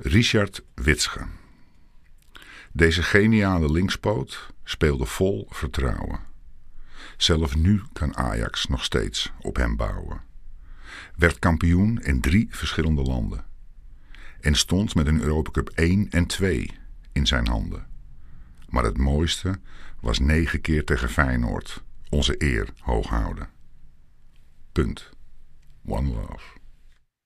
Richard Witsche. Deze geniale linkspoot speelde vol vertrouwen. Zelf nu kan Ajax nog steeds op hem bouwen. Werd kampioen in drie verschillende landen. En stond met een Europa Cup 1 en 2 in zijn handen. Maar het mooiste was negen keer tegen Feyenoord onze eer hoog houden. Punt. One love.